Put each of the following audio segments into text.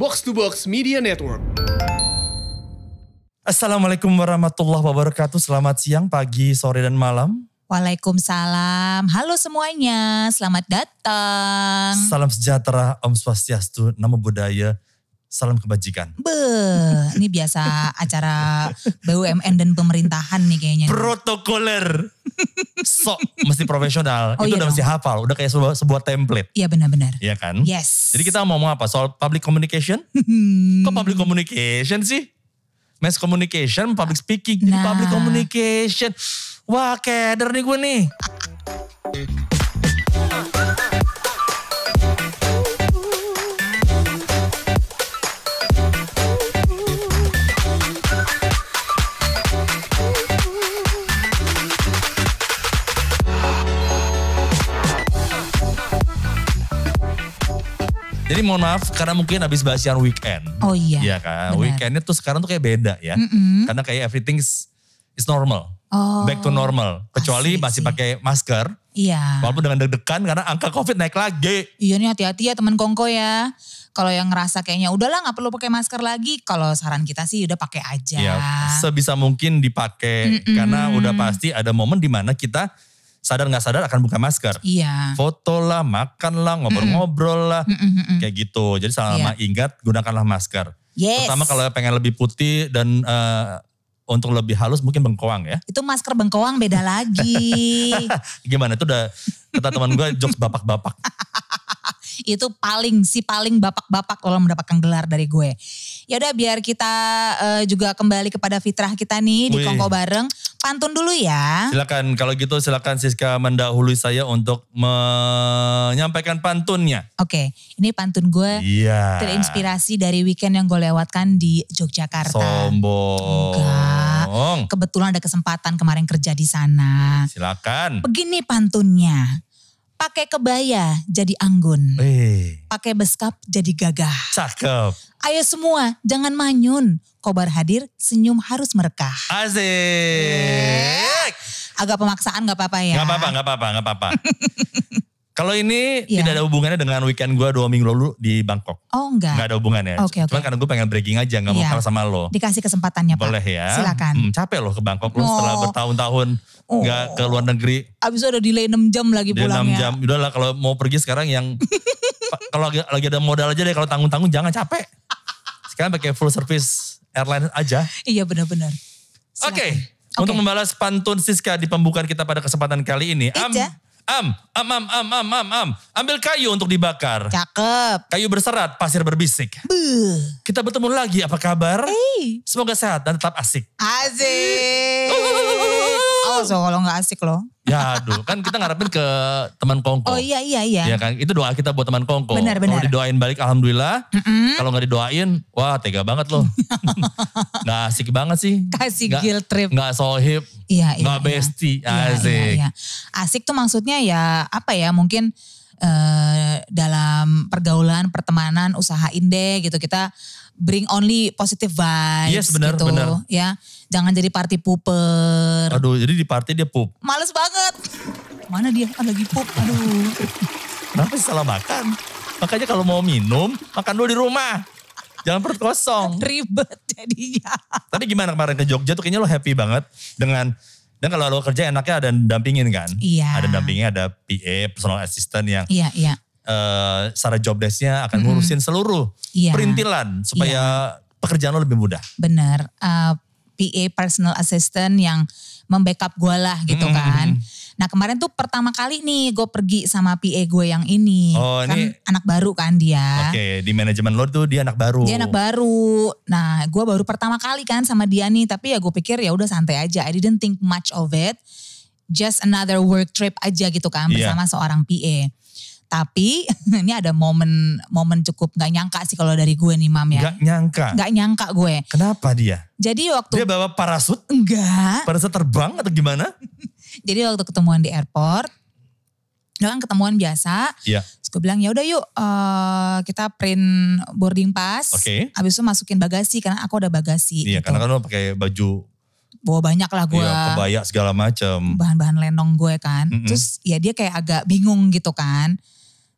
Box to Box Media Network. Assalamualaikum warahmatullahi wabarakatuh. Selamat siang, pagi, sore, dan malam. Waalaikumsalam. Halo semuanya, selamat datang. Salam sejahtera, Om Swastiastu, Namo Buddhaya, salam kebajikan. Be, ini biasa acara BUMN dan pemerintahan nih kayaknya. Protokoler. Sok, mesti profesional. Oh Itu iya udah dong. mesti hafal, udah kayak sebuah, sebuah template. Iya benar-benar. Iya kan? Yes. Jadi kita mau ngomong apa? Soal public communication? Hmm. Kok public communication sih? Mass communication, public speaking, jadi Nah. public communication. Wah, keder nih gue nih. Jadi mohon maaf karena mungkin habis basian weekend. Oh iya. Iya kan, benar. weekendnya tuh sekarang tuh kayak beda ya. Mm-mm. Karena kayak everything is, is normal. Oh. Back to normal. Kecuali masih sih. pakai masker. Iya. Walaupun dengan deg-degan karena angka covid naik lagi. Iya nih hati-hati ya teman kongko ya. Kalau yang ngerasa kayaknya udahlah nggak perlu pakai masker lagi. Kalau saran kita sih udah pakai aja. Ya, sebisa mungkin dipakai. Mm-mm. Karena udah pasti ada momen di mana kita sadar nggak sadar akan buka masker. Iya. Foto lah, makan lah, ngobrol-ngobrol lah. Mm-mm, mm-mm. Kayak gitu. Jadi selama ingat gunakanlah masker. Yes. Terutama kalau pengen lebih putih dan eh, untuk lebih halus mungkin bengkoang ya. Itu masker bengkoang beda lagi. Gimana itu udah kata teman gue jokes bapak-bapak. itu paling si paling bapak-bapak kalau mendapatkan gelar dari gue. Ya udah biar kita eh, juga kembali kepada fitrah kita nih di. Kongko bareng. Pantun dulu ya. Silakan kalau gitu silakan Siska mendahului saya untuk menyampaikan pantunnya. Oke, ini pantun gue Iya. terinspirasi dari weekend yang gue lewatkan di Yogyakarta. Sombong. Enggak. Kebetulan ada kesempatan kemarin kerja di sana. Silakan. Begini pantunnya. Pakai kebaya jadi anggun. Eh, Pakai beskap jadi gagah. cakep. Ayo semua jangan manyun. Kobar hadir senyum harus merekah. Asik. Agak pemaksaan gak apa-apa ya. Gak apa-apa, gak apa-apa, gak apa-apa. Kalau ini Iya. tidak ada hubungannya dengan weekend gue dua minggu lalu di Bangkok. Oh enggak. Gak ada hubungannya. Oke, oke. Cuman karena gue pengen breaking aja, gak mau Iya. kalah sama lo. Dikasih kesempatannya Pak. Boleh ya. Silakan. Hmm, capek loh ke Bangkok lo setelah Oh. bertahun-tahun Oh. gak ke luar negeri. Abis itu udah delay 6 jam lagi 6 pulangnya. jam. Udahlah kalau mau pergi sekarang yang kalau lagi, lagi ada modal aja deh kalau tanggung-tanggung jangan capek. Sekarang pakai full service airline aja. Iya benar-benar. Oke. Silakan. Untuk Oke. membalas pantun Siska di pembukaan kita pada kesempatan kali ini. Am, Ija. Am, am, am, am, am, am, am. Ambil kayu untuk dibakar. Cakep. Kayu berserat, pasir berbisik. Beuh. Kita bertemu lagi, apa kabar? Hey. Semoga sehat dan tetap asik. Asik. Loh kalau gak asik loh. Ya aduh, kan kita ngarepin ke teman kongko. Oh iya iya iya. Ya kan, itu doa kita buat teman kongko. Benar, Kalau benar. didoain balik, alhamdulillah. Mm-mm. Kalau nggak didoain, wah tega banget loh. nggak asik banget sih. Kasih Nggak- guilt trip. Nggak sohib, Iya iya. nggak iya. bestie, Iya, iya, asik. iya. Asik tuh maksudnya ya apa ya mungkin eh, dalam pergaulan, pertemanan, usahain deh gitu kita bring only positive vibes Yes, benar, gitu benar. ya. Jangan jadi party pooper. Aduh, jadi di party dia pup. Males banget. Mana dia? Ah, lagi pup. Aduh. Kenapa sih salah makan? Makanya kalau mau minum, makan dulu di rumah. Jangan perut kosong. Ribet jadinya. Tapi gimana kemarin ke Jogja tuh kayaknya lo happy banget dengan dan kalau lo kerja enaknya ada dampingin kan? Iya. Ada dampingnya, ada PA, personal assistant yang Iya, iya. eh secara job desk-nya akan ngurusin seluruh Iya. perintilan supaya pekerjaan lo lebih mudah. Bener. Eh, PA personal assistant yang membackup gue lah gitu Mm-mm. kan. Nah kemarin tuh pertama kali nih gue pergi sama PA gue yang ini. Oh, kan ini- anak baru kan dia. Oke, di manajemen lo tuh dia anak baru. Dia anak baru. Nah gue baru pertama kali kan sama dia nih. Tapi ya gue pikir ya udah santai aja. I didn't think much of it. Just another work trip aja gitu kan Iya. bersama seorang PA. Tapi ini ada momen momen cukup nggak nyangka sih kalau dari gue nih mam ya. Gak nyangka. Nggak nyangka gue. Kenapa dia? Jadi waktu Dia bawa parasut? enggak. Parasut terbang atau gimana? Jadi waktu ketemuan di airport, ya kan ketemuan biasa. Iya. Terus gue bilang ya udah yuk eh, kita print boarding pass. Oke. Habis itu masukin bagasi karena aku ada bagasi. Iya, gitu. karena kan lo pakai baju Bawa banyak lah gue. iya, kebaya segala macam. Bahan-bahan lenong gue kan. Mm-mm. Terus ya dia kayak agak bingung gitu kan.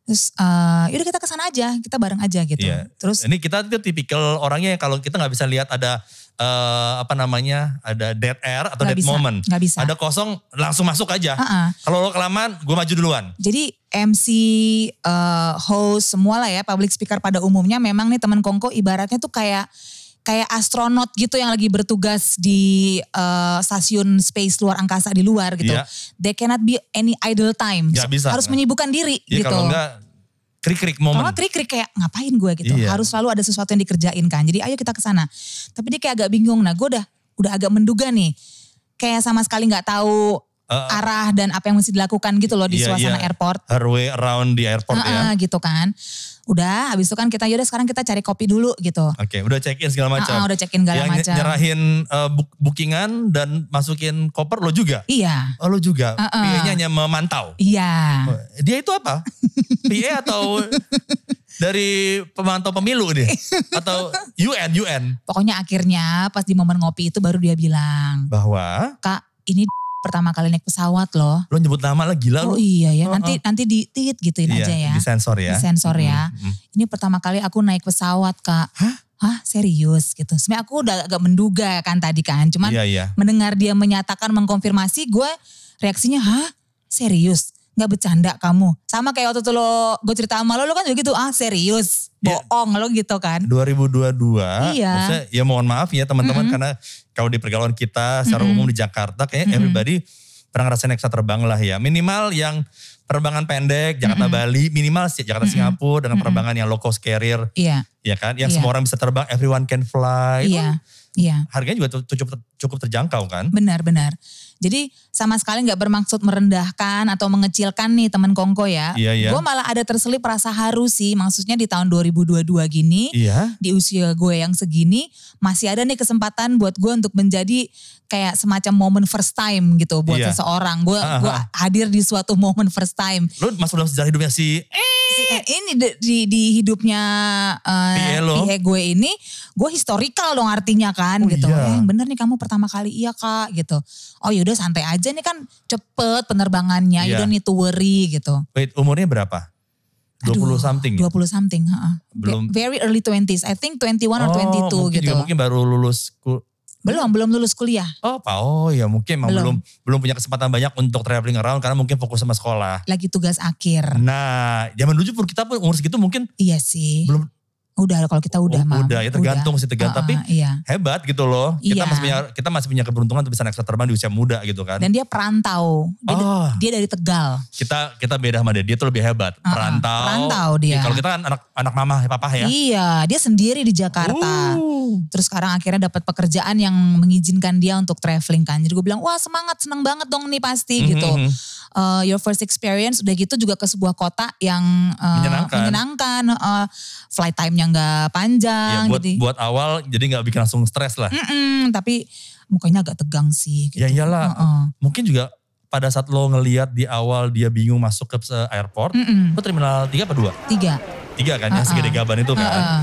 Terus uh, yaudah kita ke sana aja, kita bareng aja gitu. Iya. Terus Ini kita tuh tipikal orangnya yang kalau kita nggak bisa lihat ada eh, apa namanya ada dead air atau Nggak dead bisa, moment. nggak bisa. Ada kosong langsung masuk aja. uh-uh. Kalau lo kelamaan, gue maju duluan. Jadi MC, uh, host, semua lah ya public speaker pada umumnya memang nih teman Kongko ibaratnya tuh kayak kayak astronot gitu yang lagi bertugas di uh, stasiun space luar angkasa di luar gitu. Iya. They cannot be any idle time. Nggak bisa. Harus menyibukkan diri Iya gitu. kalau enggak krik-krik Kalau momen. nggak krik-krik kayak ngapain gue gitu. Iya. Harus selalu ada sesuatu yang dikerjain kan. Jadi ayo kita ke sana. Tapi dia kayak agak bingung. Nah gue udah udah agak menduga nih. Kayak sama sekali nggak tahu Uh, arah dan apa yang mesti dilakukan gitu loh di Iya, suasana iya. airport. Her way around di airport ya. Heeh, gitu kan. Udah habis itu kan kita yaudah sekarang kita cari kopi dulu gitu. Oke, udah check in segala macam. Heeh, udah check-in segala yang macam. nyerahin uh, book- bookingan dan masukin koper lo juga. Iya. Oh lo juga. Heeh. PA-nya hanya memantau. Iya. Oh, Dia itu apa? PA atau dari pemantau pemilu dia? Atau UN, UN? Pokoknya akhirnya pas di momen ngopi itu baru dia bilang, Bahwa "Kak, ini pertama kali naik pesawat loh." lo nyebut nama lah gila Oh lo. iya ya, Oh, nanti nanti di tit gituin Iya, aja ya. di sensor ya. Di sensor ya. Mm, mm. Ini pertama kali aku naik pesawat, Kak. Hah? Hah, serius gitu. Sebenarnya aku udah agak menduga kan tadi kan, cuman Iya, iya. mendengar dia menyatakan mengkonfirmasi, gue reaksinya, "Hah? Serius?" Nggak bercanda kamu. Sama kayak waktu itu lo, gue cerita sama lo, lo kan juga gitu, ah serius, Iya. bohong lo gitu kan. 2022, Iya. maksudnya ya mohon maaf ya teman-teman Mm-mm. karena kalau di pergaulan kita secara Mm-mm. umum di Jakarta kayaknya Mm-mm. everybody pernah ngerasain naik pesawat terbang lah ya. Minimal yang penerbangan pendek Jakarta Bali, minimal sih Jakarta Mm-mm. Singapura dengan penerbangan yang low cost carrier Iya, ya kan. Yang Iya. semua orang bisa terbang, everyone can fly. iya, iya. Harganya juga cukup cukup terjangkau kan. Benar-benar. Jadi sama sekali nggak bermaksud merendahkan atau mengecilkan nih teman Kongko ya. Iya, iya. Gue malah ada terselip rasa haru sih. Maksudnya di tahun 2022 gini, Iya. di usia gue yang segini, masih ada nih kesempatan buat gue untuk menjadi kayak semacam momen first time gitu buat Iya. seseorang. Gue gue ah. hadir di suatu momen first time. Lu masuk dalam sejarah hidupnya si Si- eh, ini di, di, di hidupnya eh, PA lo. PA gue ini, gue historical dong artinya kan Oh gitu. iya. Eh, yang bener nih kamu pertama kali iya kak gitu. Oh yaudah santai aja nih kan cepet penerbangannya, you Iya. don't need to worry gitu. wait umurnya berapa? 20 Aduh, something. ya? 20 something, heeh. Belum- Very early 20s, I think 21 or Oh, 22 mungkin gitu. juga mungkin baru lulus Belum, belum lulus kuliah. Oh, Pak. Oh, ya mungkin emang belum. Belum. belum punya kesempatan banyak untuk traveling around karena mungkin fokus sama sekolah. Lagi tugas akhir. Nah, zaman dulu pun kita pun umur segitu mungkin Iya sih. belum Udah kalau kita udah Oh, Mam. udah, ya tergantung sih, tergantung. Heeh, Tapi- iya. hebat gitu loh. Kita Iya. masih punya kita masih punya keberuntungan untuk bisa naik pesawat terbang di usia muda gitu kan. Dan dia perantau. Dia, oh, dia dari Tegal. kita kita beda sama dia. Dia tuh lebih hebat. Perantau. perantau dia. Ya, kalau kita kan anak anak mama papa ya. Iya, dia sendiri di Jakarta. Uh. Terus sekarang akhirnya dapat pekerjaan yang mengizinkan dia untuk traveling kan. Jadi gue bilang, wah semangat, seneng banget dong nih pasti gitu. Mhm. Uh, your first experience udah gitu juga ke sebuah kota yang uh, Menyenangkan. menyenangkan. Uh, flight time-nya nggak Ya, panjang. buat gitu. buat awal jadi nggak bikin langsung stres lah. Mm-mm, tapi mukanya agak tegang sih. Gitu. Ya iyalah. Heeh. Mungkin juga pada saat lo ngelihat di awal dia bingung masuk ke se- airport, Mm-mm. lo terminal 3 apa 2? Tiga. Tiga kan, yang Uh-uh. segede gaban itu kan. Heeh.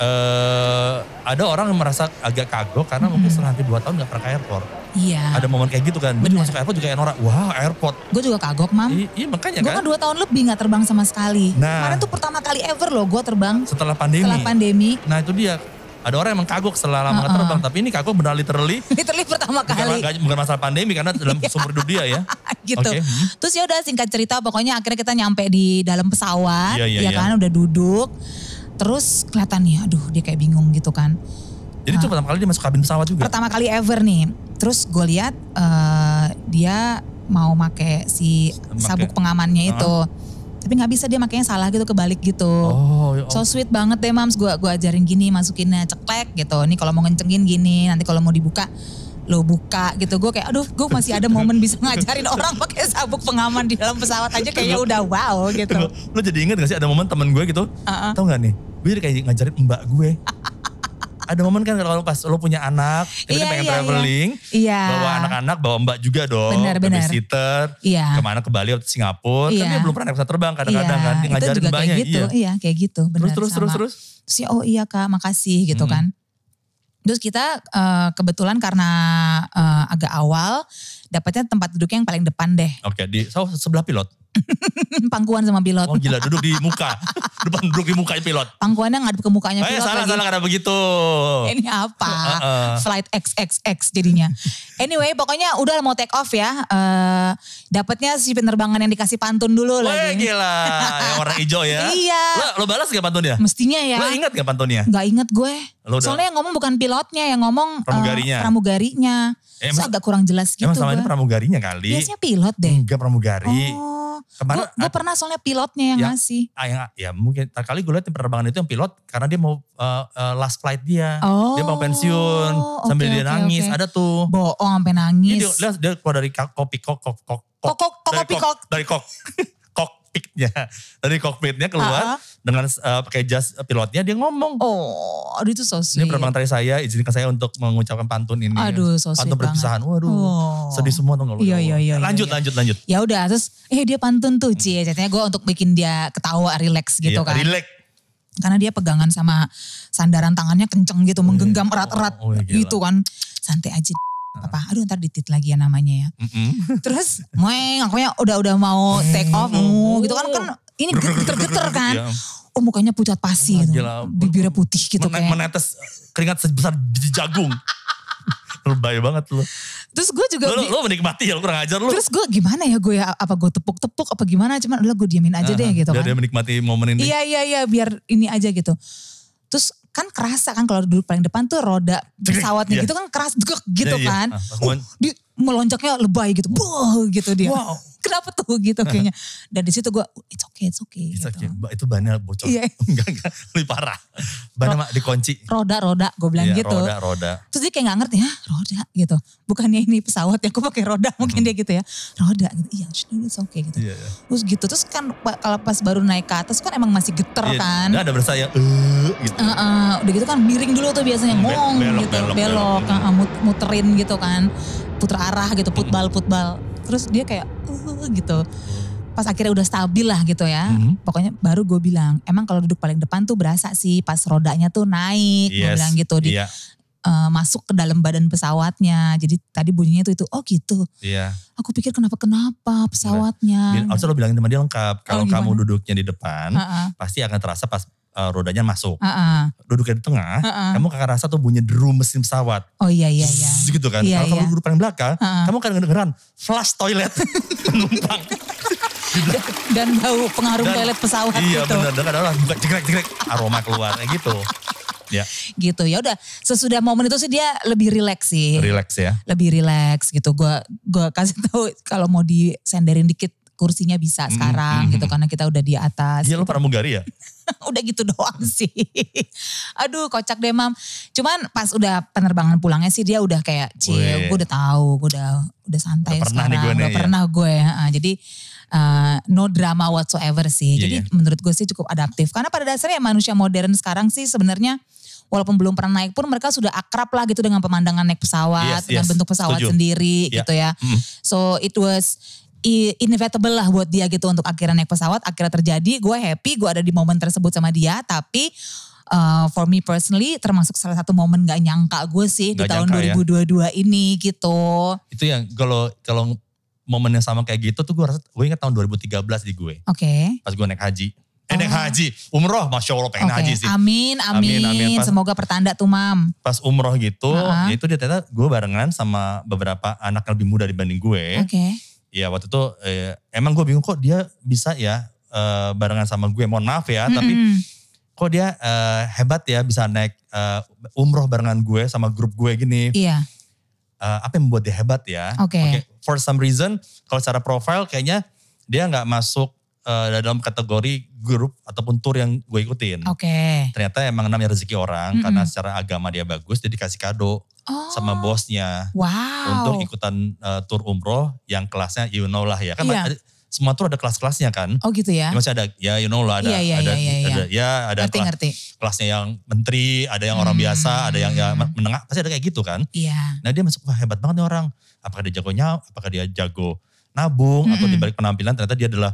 eh ada orang yang merasa agak kagok karena mungkin setelah hampir 2 tahun gak pernah ke airport. Iya. Ada momen kayak gitu kan. Gue masuk airport juga kayak Nora, wah airport. Gue juga kagok, Mam. I- Iya makanya Gue kan. kan dua tahun lebih gak terbang sama sekali. Nah. Kemarin tuh pertama kali ever loh gue terbang Setelah pandemi. setelah pandemi. Nah itu dia. Ada orang emang kagok setelah lama nggak Uh-uh. terbang. Tapi ini kagok benar literally. Literally pertama Bukan, kali. nggak- bukan masalah pandemi karena dalam sumber hidup dia ya. gitu. Oke, hmm. Terus ya udah singkat cerita pokoknya akhirnya kita nyampe di dalam pesawat Iya, iya, ya iya. kan udah duduk. Terus kelihatan nih aduh dia kayak bingung gitu kan. Jadi itu pertama kali dia masuk kabin pesawat juga. Pertama kali ever nih. Terus gue lihat eh, dia mau make si Make. sabuk pengamannya itu. Tapi nggak bisa dia makanya salah gitu kebalik gitu. Oh, ya So sweet banget deh mams, gue gua ajarin gini masukinnya ceklek gitu. Nih kalau mau ngencengin gini, nanti kalau mau dibuka lo buka gitu. Gue kayak aduh gue masih ada momen bisa ngajarin orang pakai sabuk pengaman di dalam pesawat aja kayaknya udah wow gitu. Tunggu, lo jadi inget gak sih ada momen temen gue gitu, Uh-uh. tau gak nih, gue jadi kayak ngajarin mbak gue. ada momen kan kalau pas lo punya anak, kita Iya, pengen iya, iya. traveling, Iya. bawa anak-anak, bawa mbak juga dong, Benar, benar. babysitter, Iya. ke mana ke Bali atau Singapura, kan Iya. dia belum pernah naik pesawat terbang kadang-kadang kan, dia itu ngajarin juga mbaknya, kayak gitu. iya. Iya, kayak gitu. Terus, Benar terus, terus, sama. terus. Terus ya, oh iya kak makasih gitu Hmm. kan. Terus kita eh, kebetulan karena eh, agak awal dapatnya tempat duduk yang paling depan deh. Oke, di so, sebelah pilot. Pangkuan sama pilot. Oh gila duduk di muka. Depan duduk di muka pilot. Pangkuannya ngadep ke mukanya Eh pilot salah lagi. salah karena begitu. Ini apa? Heeh. Flight XXX jadinya. Anyway, pokoknya udah mau take off ya. Eh dapatnya si penerbangan yang dikasih pantun dulu Weh lagi. gila. Yang warna hijau ya. Iya. Lo, lo balas gak pantunnya? Mestinya ya. Lo ingat gak pantunnya? Nggak inget gue. Lo udah- Soalnya yang ngomong bukan pilotnya, yang ngomong eh, Pramugarinya. pramugarinya. Eh, So, agak kurang jelas gitu Emang sama ini gue. pramugarinya kali. Biasanya pilot deh. Enggak pramugari. Oh, Kemarin gue pernah soalnya pilotnya yang Ya. ngasih. Ah, yang, ya mungkin tak kali gue liat di penerbangan itu yang pilot karena dia mau uh, uh, last flight dia. Oh, Dia mau pensiun sambil oke, dia nangis. oke. Ada tuh. Bohong sampai nangis. dia, lihat dia keluar dari kok- kopi kok kok kok Kok- kok- kok- dari kok. dari kok kokpitnya dari kokpitnya keluar Ah, ah. dengan uh, pakai jas pilotnya dia ngomong. Oh, aduh itu so Ini sweet. penerbangan terakhir saya, izinkan saya untuk mengucapkan pantun ini. Aduh, so Pantun sweet perpisahan. Waduh, Oh. sedih semua tuh Iya, iya, iya, Lanjut, iya. lanjut, lanjut. Ya udah, terus eh dia pantun tuh Cie. Ceritanya gue untuk bikin dia ketawa, relax gitu Iya, kan. Relax. Karena dia pegangan sama sandaran tangannya kenceng gitu, menggenggam erat-erat Oh, iya, gila. gitu kan. Santai aja. Apa, aduh ntar ditit lagi ya namanya ya. Mm-mm. Terus, moeng, akunya udah udah mau take off, mu, gitu kan kan ini geter-geter kan. Iya. Oh mukanya pucat pasi Wah, gitu. gila. Bibirnya putih gitu Men- kayak. Menetes keringat sebesar biji jagung. Lebay banget lu. Terus gue juga Lu, lu, menikmati ya, lu kurang ajar lu. Terus gue gimana ya gue ya apa gue tepuk-tepuk apa gimana cuman udah gue diamin aja deh Aha, gitu biar kan. dia menikmati momen ini. Iya iya iya biar ini aja gitu. Terus kan kerasa kan kalau duduk paling depan tuh roda pesawatnya Iya. gitu kan keras gitu Iya, iya. kan. Uh, dia melonjaknya lebay gitu. Buh gitu dia. Wow. Kenapa tuh gitu kayaknya. Dan di situ gue it's okay it's okay It's gitu. okay. Itu bannya bocor. Iya. enggak, enggak. Lebih parah. Bannya mah dikunci. Roda-roda gue bilang Iya, gitu. roda, roda. Terus dia kayak gak ngerti ya roda gitu. Bukannya ini pesawat ya aku pakai roda mungkin dia gitu ya. Roda gitu. Iya it's okay gitu. Iya, iya. Terus gitu. Terus kan kalau pas baru naik ke atas kan emang masih geter Iya, kan. Dan ada berasa yang eh gitu. Heeh, udah gitu kan miring dulu tuh biasanya Be- ngong belok, gitu, belok, belok, belok. mut- muterin gitu kan, puter arah gitu, putbal putbal. Terus dia kayak uh, gitu. Pas akhirnya udah stabil lah gitu ya. Mhm. Pokoknya baru gue bilang, emang kalau duduk paling depan tuh berasa sih pas rodanya tuh naik, gue Yes. bilang gitu di eh, masuk ke dalam badan pesawatnya. Jadi tadi bunyinya tuh itu, oh gitu. iya. Aku pikir kenapa kenapa pesawatnya. Harusnya lo bilangin sama dia lengkap. Kalau Oh, kamu duduknya di depan, Heeh, pasti akan terasa pas eh, rodanya masuk. heeh, Duduknya di tengah, heeh. kamu akan rasa tuh bunyi drum mesin pesawat. Oh iya iya iya. Zzz, gitu kan. Iya, Kalau kamu iya. duduk paling belakang, Heeh. kamu akan kedengeran flush toilet penumpang. Dan bau pengaruh Dan- toilet pesawat iya gitu. benar, dan kadang buka jegrek aroma keluar kayak gitu. Ya, gitu ya udah sesudah momen itu sih dia lebih rileks sih relax ya. lebih rileks gitu gua gua kasih tahu kalau mau disenderin dikit kursinya bisa Mm, sekarang mm, gitu mm. karena kita udah di atas Iya lo gitu. pramugari ya? udah gitu doang sih aduh kocak deh mam cuman pas udah penerbangan pulangnya sih dia udah kayak cie gue udah tahu gue udah udah santai Udah pernah nih sekarang gue nih, udah ya. pernah gue ah, jadi uh, no drama whatsoever sih Iya, jadi iya. menurut gue sih cukup adaptif karena pada dasarnya manusia modern sekarang sih sebenarnya walaupun belum pernah naik pun mereka sudah akrab lah gitu dengan pemandangan naik pesawat Yes, dengan yes, bentuk pesawat setuju. sendiri Iya. gitu ya Mm. So it was inevitable lah buat dia gitu untuk akhirnya naik pesawat, akhirnya terjadi. Gue happy, gue ada di momen tersebut sama dia. Tapi uh, for me personally termasuk salah satu momen gak nyangka gue sih di Nggak tahun nyangka ya. 2022 ini gitu. Itu yang kalau kalau momen yang sama kayak gitu tuh gue rasa, gue ingat tahun 2013 di gue. Oke. Pas gue naik haji. Eh naik Oh. haji, umroh Masya Allah pengen Oke, haji sih. amin, amin, Amin, amin. Pas- Semoga pertanda tuh mam. Pas umroh gitu, Ha-ha. ya itu dia ternyata gue barengan sama beberapa anak yang lebih muda dibanding gue. Oke. Ya waktu itu eh, emang gue bingung kok dia bisa ya eh, barengan sama gue. Mohon maaf ya, tapi Mm-mm. kok dia eh, hebat ya bisa naik eh, umroh barengan gue sama grup gue gini. Iya, Eh, apa yang membuat dia hebat ya? Oke. For some reason, kalau secara profile kayaknya dia nggak masuk eh, dalam kategori grup ataupun tour yang gue ikutin. oke. Ternyata emang namanya rezeki orang Mm-mm. karena secara agama dia bagus, dia dikasih kado Oh, sama bosnya Wow. untuk ikutan eh, tour umroh yang kelasnya you know lah ya. Kan Iya. ada- semua tour ada kelas-kelasnya kan. Oh gitu ya. Ya, masih ada ya you know lah ada Iya, iya, ada iya, iya, ada ya ada Ngerti kelas, ngerti. kelasnya yang menteri, ada yang orang Hmm. biasa, ada yang ya menengah, pasti ada kayak gitu kan. Iya. Nah dia masuk wah hebat banget nih orang. Apakah dia jagonya, apakah dia jago nabung atau Mm-mm. di balik penampilan ternyata dia adalah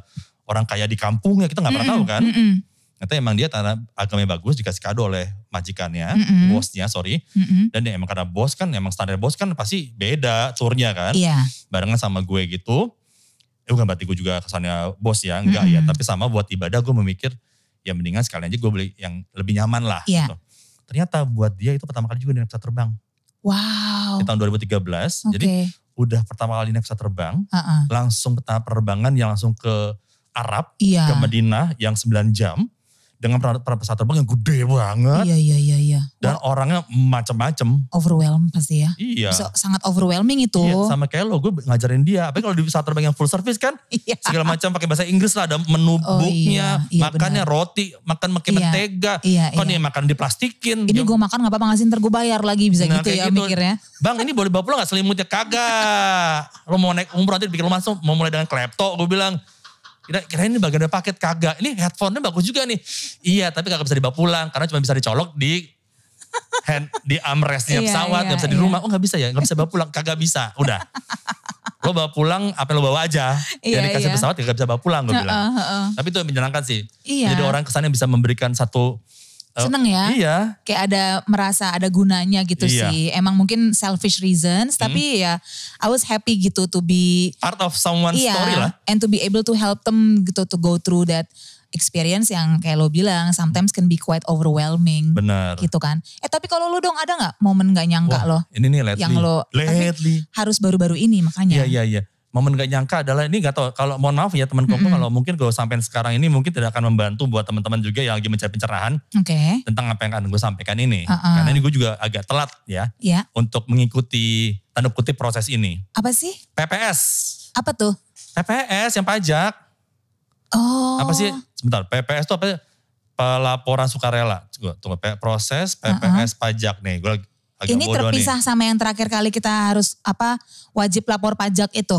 orang kaya di kampung ya kita nggak pernah tahu Mm-mm, kan. mm-mm, Ternyata emang dia karena agamanya bagus dikasih kado oleh majikannya, Mm-mm. bosnya sorry. mm-mm. Dan dia emang karena bos kan emang standar bos kan pasti beda tournya kan. Iya. Barengan sama gue gitu. eh bukan berarti gue juga kesannya bos ya, enggak ya. Tapi sama buat ibadah gue memikir ya mendingan sekalian aja gue beli yang lebih nyaman lah. Iya. Gitu. Ternyata buat dia itu pertama kali juga dia naik pesawat terbang. Wow. Di tahun 2013. Oke. Jadi udah pertama kali naik pesawat terbang, Heeh. langsung pertama penerbangan yang langsung ke Arab, Iya. ke Madinah yang 9 jam. Dengan pesawat terbang yang gede banget. Iya iya iya iya. Dan orangnya macem-macem. Overwhelm pasti ya. Iya. So, sangat overwhelming itu. Iya, sama kayak lo, gue ngajarin dia. Apa kalau di pesawat terbang yang full service kan, Iya. segala macam pakai bahasa Inggris lah, ada menu Oh, booknya, iya, iya, makannya benar. roti, makan pakai Iya, mentega. Iya Kok iya. nih makan diplastikin. Ini gue makan gak apa-apa ngasih ntar gue bayar lagi bisa Nah, gitu ya gitu. mikirnya. Bang ini boleh bawa pulang gak selimutnya? Kagak. Lo mau naik umroh nanti bikin lo masuk, mau mulai dengan klepto. Gue bilang, kira kira ini bagian dari paket kagak. Ini headphone-nya bagus juga nih. Iya tapi kagak bisa dibawa pulang karena cuma bisa dicolok di hand di armrestnya Iya, pesawat, iya, gak bisa di iya. rumah. Oh gak bisa ya, gak bisa bawa pulang, kagak bisa. Udah. lo bawa pulang apa yang lo bawa aja. Iya, yang dikasih iya. pesawat gak bisa bawa pulang gue bilang. Heeh, heeh. Tapi itu yang menyenangkan sih. Iya. Jadi orang kesannya bisa memberikan satu. Eh, Seneng ya. Iya. Kayak ada merasa ada gunanya gitu Iya. sih. Emang mungkin selfish reasons tapi ya I was happy gitu to be Part of someone's iya story lah. and to be able to help them gitu to go through that experience yang kayak lo bilang sometimes can be quite overwhelming Bener. gitu kan. Eh tapi kalau lo dong ada nggak momen nggak nyangka Wah, lo Ini nih lately. Yang lo- lately. harus baru-baru ini makanya. Iya iya iya. Momen gak nyangka adalah ini gak tau. Kalau mohon maaf ya teman kongko kalau mungkin gue sampai sekarang ini mungkin tidak akan membantu buat teman-teman juga yang lagi mencari pencerahan Oke. tentang apa yang akan gue sampaikan ini. Uh-uh. Karena ini gue juga agak telat ya Ya. untuk mengikuti tanda kutip proses ini. Apa sih? PPS. Apa tuh? PPS yang pajak. Oh. Apa sih? Sebentar. PPS itu apa? Pelaporan sukarela. Gue tunggu. Proses PPS pajak nih. Gue agak Ini bodoh nih. terpisah sama yang terakhir kali kita harus apa wajib lapor pajak itu.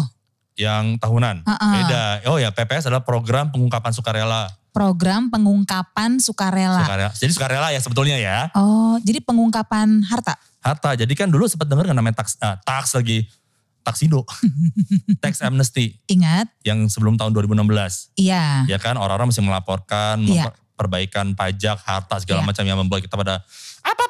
Yang tahunan. Uh-uh. Beda. Oh ya PPS adalah program pengungkapan sukarela. Program pengungkapan sukarela. Sukarela. Jadi sukarela ya sebetulnya ya. Oh, jadi pengungkapan harta. Harta. Jadi kan dulu sempat dengar namanya tax, ah, tax lagi. Taksido. Tax amnesty. Ingat? Yang sebelum tahun 2016. Iya. Ya kan orang-orang mesti melaporkan. Iya. perbaikan pajak, harta segala Iya. macam yang membuat kita pada apa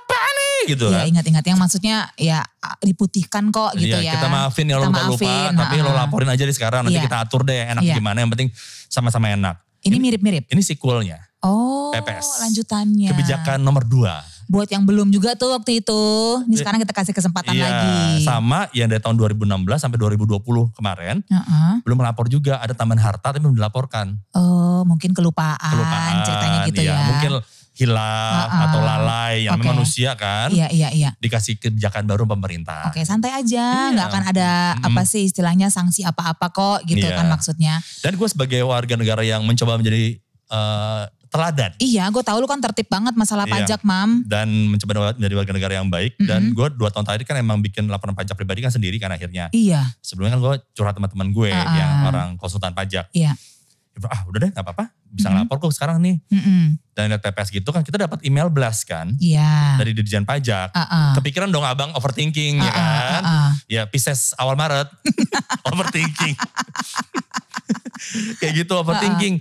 gitu Iya kan. ingat-ingat yang maksudnya ya diputihkan kok gitu Iya, ya. kita maafin ya lo lupa-lupa. Tapi lo laporin aja di sekarang. Nanti Iya. kita atur deh enak Iya. gimana. Yang penting sama-sama enak. Ini mirip-mirip. Ini sequelnya. Oh, PPS. lanjutannya. Kebijakan nomor dua. Buat yang belum juga tuh waktu itu. Ini sekarang kita kasih kesempatan Iya, lagi. sama yang dari tahun 2016 sampai 2020 kemarin. Heeh. Belum melapor juga. Ada tambahan harta tapi belum dilaporkan. Oh, mungkin kelupaan, kelupaan ceritanya gitu iya. ya. Mungkin hilaf Ah, ah. atau lalai yang Oke. memang manusia kan Iya, iya, iya. dikasih kebijakan baru pemerintah. Oke, santai aja, Iya. nggak akan ada Mm. apa sih istilahnya sanksi apa-apa kok gitu Iya. kan maksudnya. Dan gue sebagai warga negara yang mencoba menjadi eh, teladan Iya, gue tahu lu kan tertib banget masalah Iya. pajak, Mam. dan mencoba menjadi warga negara yang baik. Dan gue dua tahun terakhir kan emang bikin laporan pajak pribadi kan sendiri kan akhirnya. Iya, Sebelumnya kan gue curhat teman-teman gue Ah, ah. yang orang konsultan pajak. iya. Ah udah deh gak apa-apa bisa Mm-mm. ngelapor kok sekarang nih. Mm-mm. Dan lihat PPS gitu kan kita dapat email blast kan Iya. dari Dirjen Pajak. Ah, ah. Kepikiran dong abang overthinking Ah, ya ah, kan. ah, ah. Ya Pisces awal Maret. overthinking. Kayak gitu overthinking.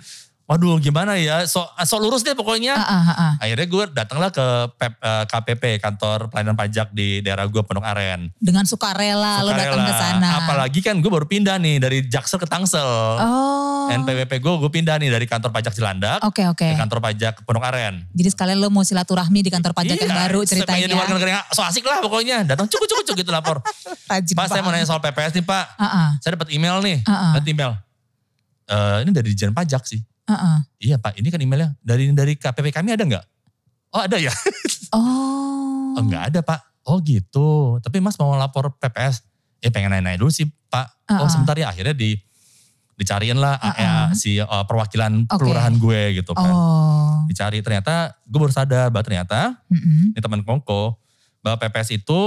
Waduh gimana ya, so, so lurus deh pokoknya. Ah, ah, ah. Akhirnya gue datanglah ke Pep- eh, KPP, kantor pelayanan pajak di daerah gue Pondok Aren. Dengan sukarela, lo datang ke Sukarela. sana. Apalagi kan gue baru pindah nih dari Jaksel ke Tangsel. Oh. NPWP gue, gue pindah nih dari kantor pajak Cilandak Oke, oke. ke kantor pajak Pondok Aren. Jadi sekalian lo mau silaturahmi di kantor pajak yang Iya, baru supaya ceritanya. Jadi warga negara yang so asik lah pokoknya. Datang cukup cukup cukup gitu lapor. Rajin Pak saya mau nanya soal PPS nih Pak. Ah, ah, Saya dapat email nih. Ah, ah. Dapat email. Eh, ini dari Dijen Pajak sih. Ah. Iya Pak, ini kan emailnya. Dari dari KPP kami ada nggak? Oh ada ya? Oh. Oh nggak ada Pak. Oh gitu. Tapi Mas mau lapor PPS. Ya pengen nanya-nanya dulu sih Pak. Ah, Oh sebentar ya akhirnya di dicariin lah ya, ah. si eh, perwakilan Oke. kelurahan gue gitu kan. Oh. Dicari ternyata gue baru sadar bahwa ternyata Mm-mm. ini teman kongko bahwa PPS itu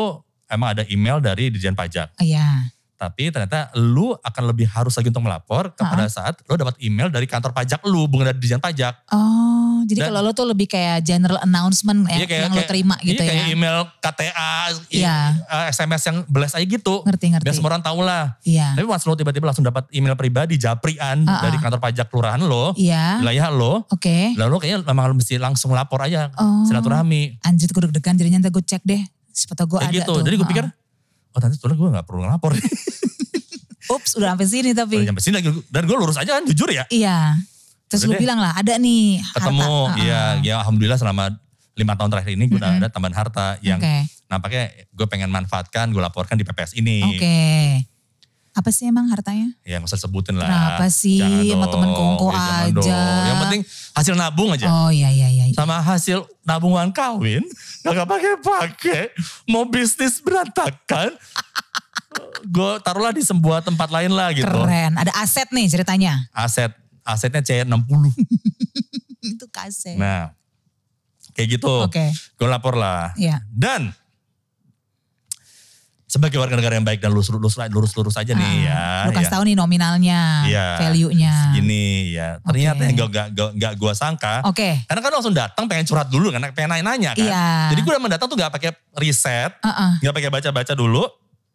emang ada email dari Dirjen Pajak. Iya. Tapi ternyata lu akan lebih harus lagi untuk melapor kepada saat lu dapat email dari kantor pajak lu, bukan dari Dirjen Pajak. Oh, jadi Dan- kalau lo tuh lebih kayak general announcement ya, Iya, kayak- yang kayak- terima gitu iya, ya. kayak email KTA, Iya. eh, SMS yang belas aja gitu. Ngerti, ngerti. Biar semua orang tahu lah. Iya. Tapi pas lu tiba-tiba langsung dapat email pribadi japrian ah. dari kantor pajak kelurahan lo, Iya. wilayah lo, Oke. lalu kayaknya memang lu mesti langsung lapor aja Oh. silaturahmi. Anjir gue deg-degan jadinya ntar gue cek deh. Siapa tau gue Kayak ada gitu. tuh. Jadi gue pikir, oh nanti sebetulnya gue gak perlu ngelapor. Ups, udah sampai sini Udah tapi. nyampe sini lagi. Dan gue lurus aja kan jujur ya. Iya. Terus Udah lu bilang lah, ada nih harta. Ketemu, Heeh. iya, ya alhamdulillah selama lima tahun terakhir ini gue udah ada tambahan harta yang Oke. nampaknya gue pengen manfaatkan, gue laporkan di PPS ini. Oke. Apa sih emang hartanya? Ya gak usah sebutin lah. Kenapa sih? Jangan Sama temen kongko ya aja. dong. Yang penting hasil nabung aja. Oh iya iya iya. iya. Sama hasil nabungan kawin, gak pakai-pakai. Mau bisnis berantakan, gue taruhlah di sebuah tempat lain lah gitu. Keren. Ada aset nih ceritanya. Aset, asetnya C60. Itu kaset. Nah, kayak gitu. Oke. Gue lapor lah. Iya. Dan sebagai warga negara yang baik dan lurus lurus lurus lurus aja nih ya. Ah, Lu kasih ya. tahu nih nominalnya, Iya. value-nya. Gini ya. Ternyata Oke. yang gak, gak, gak, gue sangka. Oke. Karena kan langsung datang pengen curhat dulu kan, pengen nanya-nanya kan. Iya. Jadi gue udah mendatang tuh gak pakai riset, Heeh. gak pakai baca-baca dulu,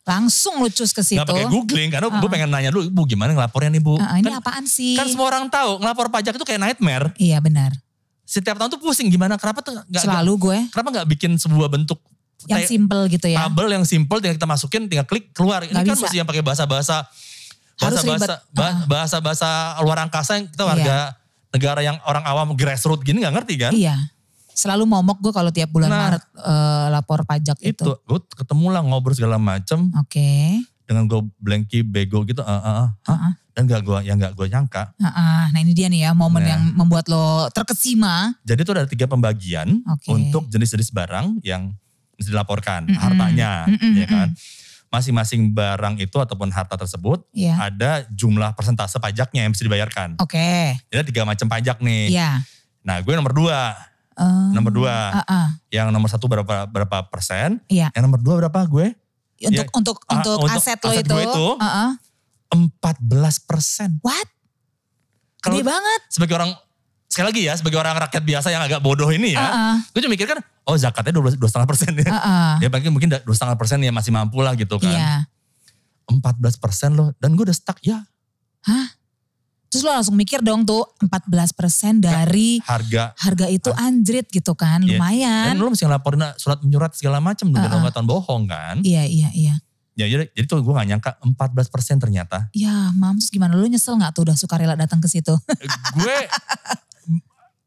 Langsung lucus ke situ. gak pakai googling. Karena gue Uh-uh. pengen nanya dulu, bu gimana ngelapornya nih bu? Heeh, ini kan, apaan sih? kan semua orang tahu ngelapor pajak itu kayak nightmare. Iya benar. Setiap tahun tuh pusing gimana, kenapa tuh gak, Selalu gue gak- kenapa gak bikin sebuah bentuk yang simple gitu ya. tabel yang simple tinggal kita masukin tinggal klik keluar. Ini kan bisa. mesti yang pakai bahasa-bahasa bahasa-bahasa bahasa-bahasa luar angkasa yang kita warga negara yang orang awam grassroots gini nggak ngerti kan? Iya. Selalu momok gue kalau tiap bulan Nah. Maret eh, lapor pajak itu. Itu gue ketemu lah ngobrol segala macem Oke. dengan gue blanky bego gitu, ah, ah, ah. Hah? Heeh. dan gak gue yang gak gue nyangka. Heeh. Nah ini dia nih ya momen Nah. yang membuat lo terkesima. Jadi itu ada tiga pembagian Oke. untuk jenis-jenis barang yang dilaporkan Mm-mm. hartanya, Mm-mm, ya kan? Masing-masing barang itu ataupun harta tersebut Iya. ada jumlah persentase pajaknya yang mesti dibayarkan. Oke. Jadi ada tiga macam pajak nih. Iya. Nah gue nomor dua, Eh, nomor dua. Heeh. Yang nomor satu berapa berapa persen? Iya. Yang nomor dua berapa gue? Untuk Ya, untuk ah, untuk untuk aset lo aset itu. gue itu. Heeh. 14 persen. What? Kalau- Gede banget. Sebagai orang, sekali lagi ya, sebagai orang rakyat biasa yang agak bodoh ini ya. Heeh. Gue cuma mikir kan, oh zakatnya 12 setengah persen ya. Heeh. Ya mungkin mungkin dua setengah persen ya masih mampu lah gitu kan. Iya. 14 persen loh. Dan gue udah stuck ya Terus lo langsung mikir dong tuh 14% dari harga. harga itu anjrit gitu kan. Iya. Lumayan. Dan lo mesti ngelaporin surat menyurat segala macam dong. Uh-uh. gak tahun bohong kan. Iya iya iya. Ya, jadi, jadi tuh gue gak nyangka 14 persen ternyata. Ya mams gimana lu nyesel gak tuh udah sukarela datang ke situ? gue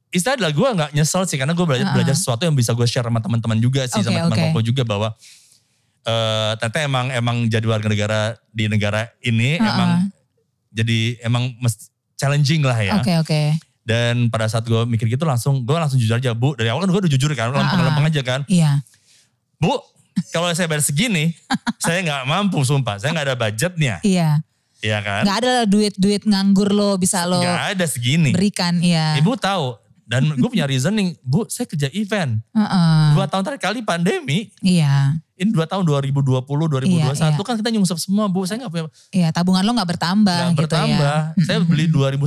istilah adalah gue nggak nyesel sih karena gue belajar, Uh-uh. belajar sesuatu yang bisa gue share sama teman-teman juga sih Oke, sama teman oke. koko juga bahwa eh ternyata emang emang jadi warga negara di negara ini Uh-uh. emang jadi emang challenging lah ya. Oke oke. Dan pada saat gue mikir gitu langsung gue langsung jujur aja bu dari awal kan gue udah jujur kan lempeng-lempeng aja kan Iya. bu kalau saya bayar segini saya nggak mampu sumpah saya nggak ada budgetnya Iya. ya kan Gak ada duit-duit nganggur lo bisa lo nggak ada segini berikan. Iya. ibu tahu dan gue punya reasoning bu saya kerja event Heeh. dua tahun terakhir kali pandemi Iya. ini dua tahun 2020 2021 Iya, iya. kan kita nyungsep semua bu saya nggak punya Iya tabungan lo gak bertambah nggak gitu bertambah ya. saya beli 2019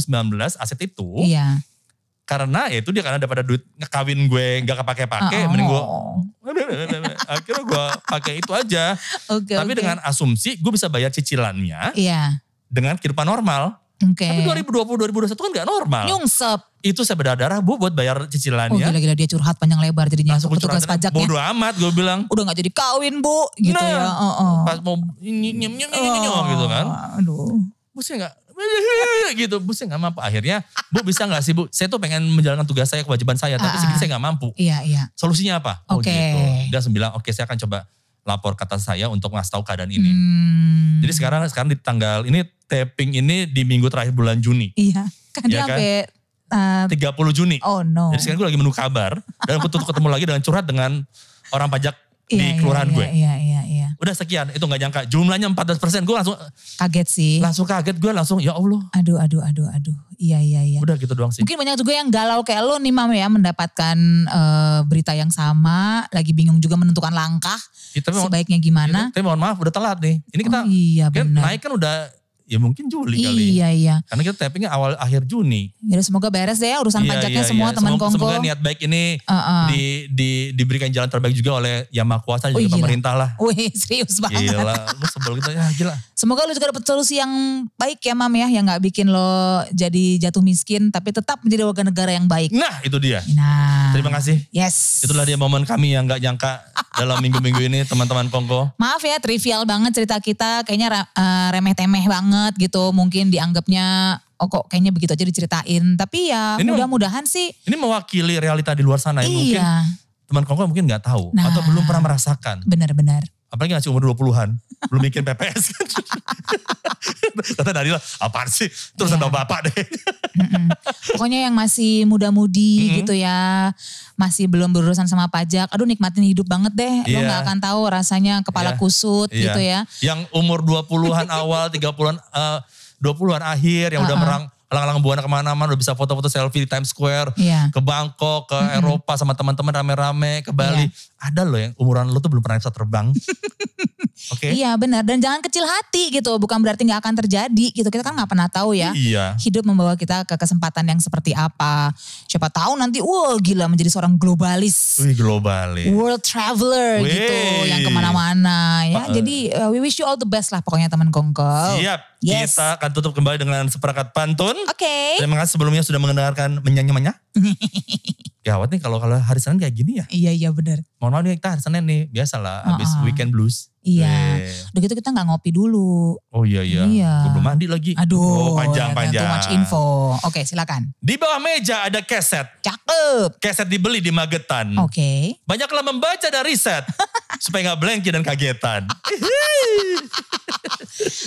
aset itu Iya. karena ya itu dia karena daripada duit ngekawin gue nggak kepake-pake Oh. mending gue akhirnya gue pakai itu aja Oke tapi oke. dengan asumsi gue bisa bayar cicilannya Iya. dengan kehidupan normal Oke. tapi 2020 2021 kan nggak normal Nyungsep. itu saya berdarah bu buat bayar Oh cicilannya gila-gila dia curhat panjang lebar jadinya langsung petugas pajaknya. bodo amat gue bilang Udah gak jadi kawin bu gitu Nah, ya. Heeh. pas mau nyem nyem nyem nyem, nyem, gitu kan Aduh. bu saya nggak gitu bu saya nggak mampu akhirnya bu bisa nggak sih bu saya tuh pengen menjalankan tugas saya kewajiban saya tapi Ah, segini ah. saya nggak mampu Iya iya. solusinya apa oh Oke. gitu dia bilang oke saya akan coba lapor kata saya untuk ngasih tahu keadaan ini Hmm. jadi sekarang sekarang di tanggal ini taping ini di minggu terakhir bulan Juni Iya. Kan Iya dia kan? sampai uh, 30 Juni oh no. jadi sekarang gue lagi menunggu kabar dan aku tuh ketemu lagi dengan curhat dengan orang pajak Iya, di iya, kelurahan iya, gue Iya iya iya. Udah sekian. Itu nggak nyangka. Jumlahnya 14% gue langsung Kaget sih. langsung kaget. Gue langsung ya Allah. Aduh aduh aduh aduh. Iya iya iya. udah gitu doang sih. Mungkin banyak juga yang galau kayak lo nih Mam ya mendapatkan eh, berita yang sama, lagi bingung juga menentukan langkah Ya, tapi, mohon, sebaiknya gimana. tapi mohon maaf udah telat nih. Ini kita oh iya kan naik kan udah ya mungkin Juli kali Iya iya. karena kita tappingnya awal akhir Juni Jadi semoga beres deh ya urusan Iya, pajaknya iya, semua iya. teman semoga, Kongko. semoga niat baik ini Heeh. di, di, diberikan jalan terbaik juga oleh yang maha kuasa Oh, juga gila. pemerintah lah Wih serius banget. gila lu sebel gitu ya gila Semoga lu juga dapat solusi yang baik ya Mam ya. Yang gak bikin lo jadi jatuh miskin. Tapi tetap menjadi warga negara yang baik. nah itu dia Nah. terima kasih Yes. itulah dia momen kami yang gak nyangka dalam minggu-minggu ini teman-teman Kongko. Maaf ya trivial banget cerita kita kayaknya eh, remeh-temeh banget gitu. Mungkin dianggapnya oh kok kayaknya begitu aja diceritain. Tapi ya mudah-mudahan sih Ini mewakili realita di luar sana mungkin iya teman Kongko mungkin nggak tahu Nah. atau belum pernah merasakan. benar-benar. Apalagi masih umur 20-an, belum bikin PPS. Kata Nadila, apaan sih? Terus Iya. bapak deh. Mm-mm. Pokoknya yang masih muda-mudi Mm-mm. gitu ya, masih belum berurusan sama pajak. Aduh nikmatin hidup banget deh. Lo Iya. nggak akan tahu rasanya kepala Iya. kusut Iya. gitu ya. Yang umur 20-an awal, 30-an, eh, 20-an akhir, yang udah Uh-uh. merang, alang-alang buana ke mana-mana, udah bisa foto-foto selfie di Times Square, Iya. ke Bangkok, ke Eropa sama teman-teman rame-rame, ke Bali. Iya. Ada loh yang umuran lo tuh belum pernah bisa terbang. Oke? Iya benar dan jangan kecil hati gitu. Bukan berarti nggak akan terjadi gitu. Kita kan nggak pernah tahu ya. Iya. Hidup membawa kita ke kesempatan yang seperti apa. Siapa tahu nanti wah gila menjadi seorang globalis. Wih global ya. World traveler Wih. gitu yang ke mana-mana ya. Uh-uh. Jadi uh, we wish you all the best lah pokoknya teman Kongko. Siap. Yes. Kita akan tutup kembali dengan seperangkat pantun. Oke. Terima kasih sebelumnya sudah mendengarkan menyanyi-manya. Gawat nih kalau kalau hari Senin kayak gini ya. Iya iya benar. Mohon maaf nih kita hari Senin nih. Biasalah habis Uh-uh. weekend blues. Iya. Eh. Udah gitu kita nggak ngopi dulu. Oh iya iya. Iya. Gue belum mandi lagi. Aduh. Oh panjang-panjang. Too much info. Oke silakan. Di bawah meja ada keset. Cakep. Keset dibeli di Magetan. Oke. Banyaklah membaca dan riset. supaya nggak blanky dan kagetan.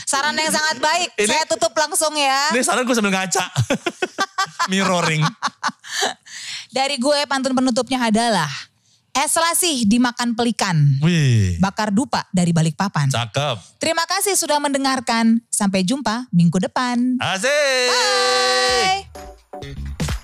Saran yang sangat baik. Ini- Saya tutup langsung ya. Ini saran gue sambil ngaca. Mirroring. Dari gue pantun penutupnya adalah es lasih dimakan pelikan. Wih. Bakar dupa dari balik papan. Cakep. Terima kasih sudah mendengarkan. Sampai jumpa minggu depan. Asik. Bye.